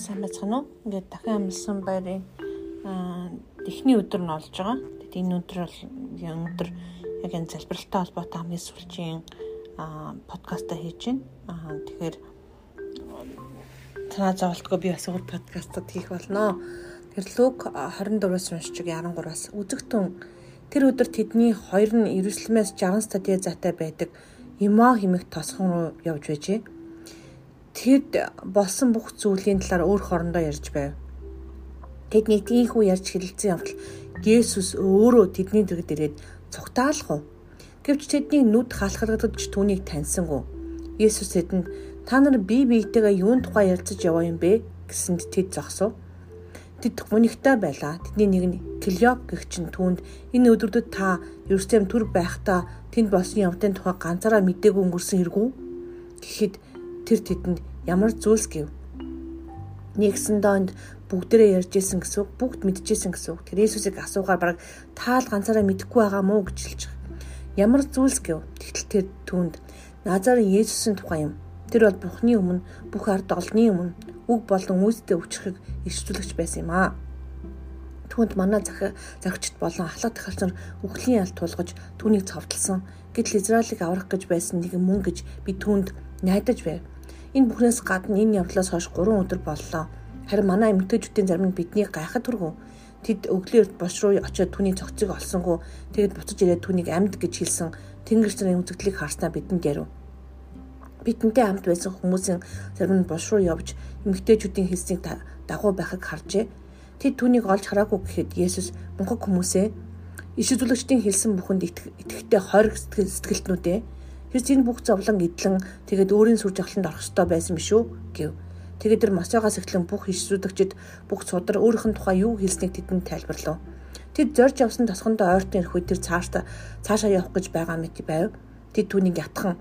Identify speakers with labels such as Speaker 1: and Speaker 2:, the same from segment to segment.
Speaker 1: сайн байцгаана уу? Ингээд дахин амлсан байрын эхний өдөр нь олж байгаа. Тэгээд энэ өдөр бол өнөөдөр яг энэ залбиралтай холбоотой хамгийн сүүлчийн подкаста хийж байна. Тэгэхээр танаа зовлтгүй би бас өөр подкастад хийх болно. Тэр Лук 24-аас уншиж 13-аас үзэгтэн тэр өдөр тэдний хоёр нь Иерусалимээс 60 стадиа зайтай байдаг Има хэмэх тосхон руу явж байжээ тэд болсон бүх зүйлийн талаар өөр хоорондоо ярьж байв. Тэд нэг тийхүү ярьж хэлэлцэн явтал Есүс өөрөө тэдний дэргэд ирээд цугтаалах уу? Гэвч тэдний нүд халахлагдаж түүнийг таньсангүй. Есүс тэдэнд та нар бие биетэйгээ юун тухай ярилцаж яваа юм бэ гэсэнд тэд зогсов. Тэд мөнхтэй байлаа. Тэдний нэг нь Клеоп гэх чинь түүнд энэ өдрүүдэд та Ерүсалим төр байхдаа тэнд болсон явдлын тухай ганцаараа мдээгүй өнгөрсөн хэрэггүй гэхэд тэр тэдэнд ямар зүйлс гэв. Нэгсэн доонд бүгдээрээ ярьж исэн гэсэн үг, бүгд мэдчихсэн гэсэн үг. Тэр Иесусыг асуугаар баг таал ганцаараа мэдэхгүй байгаа мó гэж хэлж байгаа. Ямар зүйлс гэв. Тэгтэл тэр түүнд Назарын Есүсийн тухай юм. Тэр бол Бухны өмнө бүх ард олны өмнө үг болон үүсдэ өвчхийг ишцүүлэгч байсан юм аа. Түүнд манай захи захичд болон ахлах тахалцар үхлийн алт тулгаж түүнийг цовдлсон. Гэтэл Израилийг аврах гэж байсан нэг мөн гэж би түүнд найдаж байв. Энэ бүхнээс гадна энэ явдлаас хойш 3 өдөр боллоо. Харин манай эмэгтэйчүүдийн зарим нь биднийг гайхад хүргв. Тэд өглөөр бош руу очиод түүний цогцыг олсонгүй тэгэд буцаж ирээд түүнийг амьд гэж хэлсэн тэнгэр зэрэг үзэгдлийг харснаа бидэнд ярив. Бидэнтэй хамт байсан хүмүүсийн зарим нь бош руу явж эмэгтэйчүүдийн хэлсийг дагуу байхыг харжээ. Тэд түүнийг олж хараагүй гэхэд Есүс мунхаг хүмүүсээ иш үзүүлэгчдийн хэлсэн бүхэнд итгэхтэй хориг сэтгэлтнүүдээ Хэрс энэ бүх зовлон эдлэн тэгээд өөрийн сүр жагланд орох ёстой байсан биш үү гэв. Тэгээд тэр Мосоогоос эхлэн бүх ишрүүдэгчд бүх судар өөрийнх нь тухай юу хэлснийг тэдэнд тайлбарлав. Тэд зорж явсан тосгондоо ойртон ирэх үед тэр цаашаа цаашаа явах гэж байгаа мэт байв. Тэд түүнийг ятхан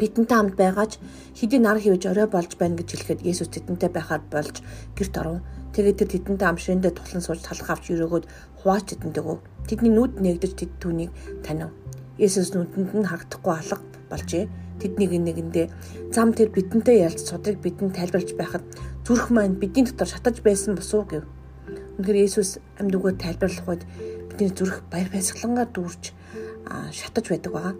Speaker 1: бидэнтэй хамт байгаач хэдийн нар хивж орой болж байна гэж хэлэхэд Есүс тэдэнтэй байхаар болж гэрт оров. Тэгээд тэр тэдэнтэй амшиндээ тулан сууж талах авч өрөөгөөд хувааж тэдэнд өгөв. Тэдний нүд нэгдэж тэд түүнийг танив. Есүс нүдэнд нь харагдахгүй алга болжээ. Тэднийг нэгэндээ зам тэр бидэнтэй ялж судрыг бидэнд тайлбарлаж байхад зүрх маань бидний дотор шатаж байсан босуу гэв. Үнэхээр Есүс амьд үгээр тайлбарлах үед бидний зүрх баяр баясгалангаар дүүрч шатаж байдаг байгаа.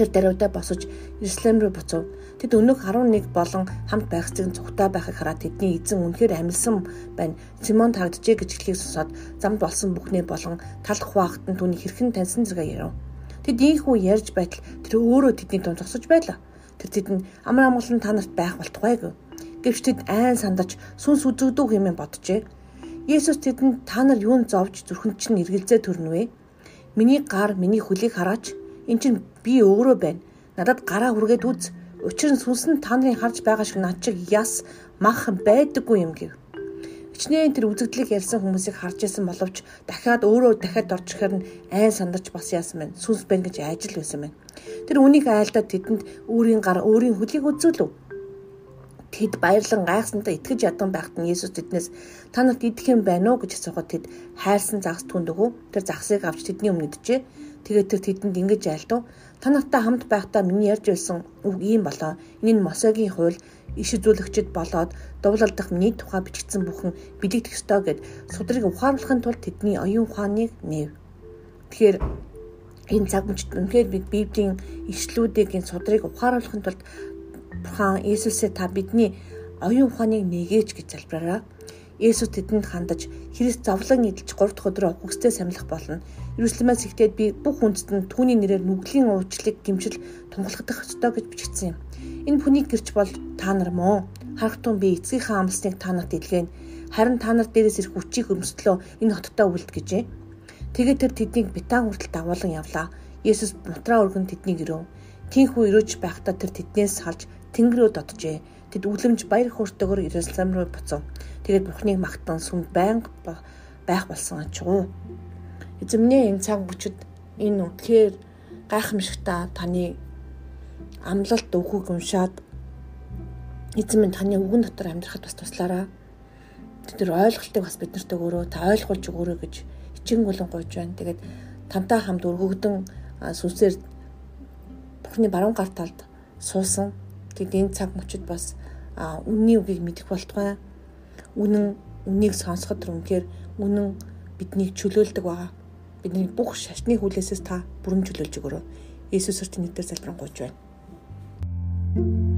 Speaker 1: Тэр даруйдаа босож Иерусалим руу буцав. Тэд өнөөх 11 болон хамт байх зэг цугтаа байхыг хараад тэдний эзэн үнэхээр амилсан байна. Симон тагджээ гэж хэлхийг сонсоод замд болсон бүхнээ болон талх хуваахт нь түүний хэрхэн таньсан зэрэг ярив. Тэд ийхүү ярьж байтал тэр өөрөө тэдний дунд зогсож байлаа. Тэр тэдэнд амар амгалан та нарт байх болтугай гэв. Гэвч тэд айн сандарч сүнс үзэгдүү хэмээн боджээ. Есүс тэдэнд та нар юунд зовж зүрхэнд чинь эргэлзээ төрнө вэ? Миний гар, миний хөлийг хараач. Эн чинь би өөрөө байна. Надад гараа хүргээд үз. Учир нь сүнс нь та нарын харж байгаа шиг над чиг яс мах байдаггүй юм гэв. Хичнээн тэр үзэгдлийг ярьсан хүмүүсийг харж исэн боловч дахиад өөрөө дахиад орж ихээр нь айн сандарч бас яасан байна. Сүнс бэн гэж айж л байсан байна. Тэр үнийг айлдаад тэдэнд өөрийн гар өөрийн хөлийг үзүүлв. Тэд баярлан гайхсантай итгэж ядан байхад нь Есүс тэднээс та нарт идэх юм байна уу гэж асуухад тэд хайрсан загас түнд өгөө. Тэр загсыг авч тэдний өмнө идэжээ. Тэгээд тэр тэдэнд ингэж айлдав. Та нартай хамт байхдаа миний ярьж байсан үг ийм болоо. Энэ нь Мосегийн хууль иш үзүүлэгчд болоод дуулалдах миний тухай бичигдсэн бүхэн билэгдэх ёстой гэд судрыг ухааруулахын тулд тэдний оюун ухааныг нэв. Тэгэхээр энэ цаг мөчид үнэхээр бид Библийн ишлүүдийг энэ судрыг ухааруулахын тулд Бурхан Иесусээ та бидний оюун ухааныг нэгээч гэж залбираа. Есүс тэдэнд хандаж Христ зовлон эдэлж 3 дахь өдрөө үхсдээ самлах болно. Иерусалимаас ихтэй би бүх хүндэд нь түүний нэрээр нүглийн уучлалыг гимшил тунгалагдах ёстой гэж бичигдсэн юм. Энэ бүхний гэрч бол та нар мөн харахтун би эцгийнхээ амлсныг та нарт илгээн. Харин та нар дээрээс ирэх хүчийг өрмөслөө энэ хоттой үлд гэжээ. Тэгээд тэр тэднийг битаан хүртэл дагуулan явлаа. Есүс мутраа өргөн тэднийг ирөв. Тинхүү ирөөж байхдаа тэр тэднээс салж тэнгэрөө доджээ. Тэд үлэмж баяр хөөртэйгээр Иерусалим руу буцав. Тэгээд Бурхныг магтан сүмд байнга байх болсон ачгүй. Эзэмнээ энэ цаг бүчид энэ үнэхээр гайхамшигтай таны амлалт өгөхөг уншаад эзэн минь таны үгэн дотор амьдрахад бас туслаараа. Тэр ойлголтыг бас бид нарт өгөөрөө та ойлгуулж өгөөрэй гэж хичээн болон гуйж байна. Тэгээд тантай хамт өргөгдөн сүнсээр Бурхны баруун гар талд суусан. Тэгэд энэ цаг мөчид бас үнний үгийг мэдэх болтугай. Үнэн үнийг сонсоход үнэхээр үнэн биднийг чөлөөлдөг байгаа. Бидний бүх шашны хүлээсээс та бүрэн чөлөөлж өгөрөө. Есүс Христосийн нэрээр залбирanгуйч байна.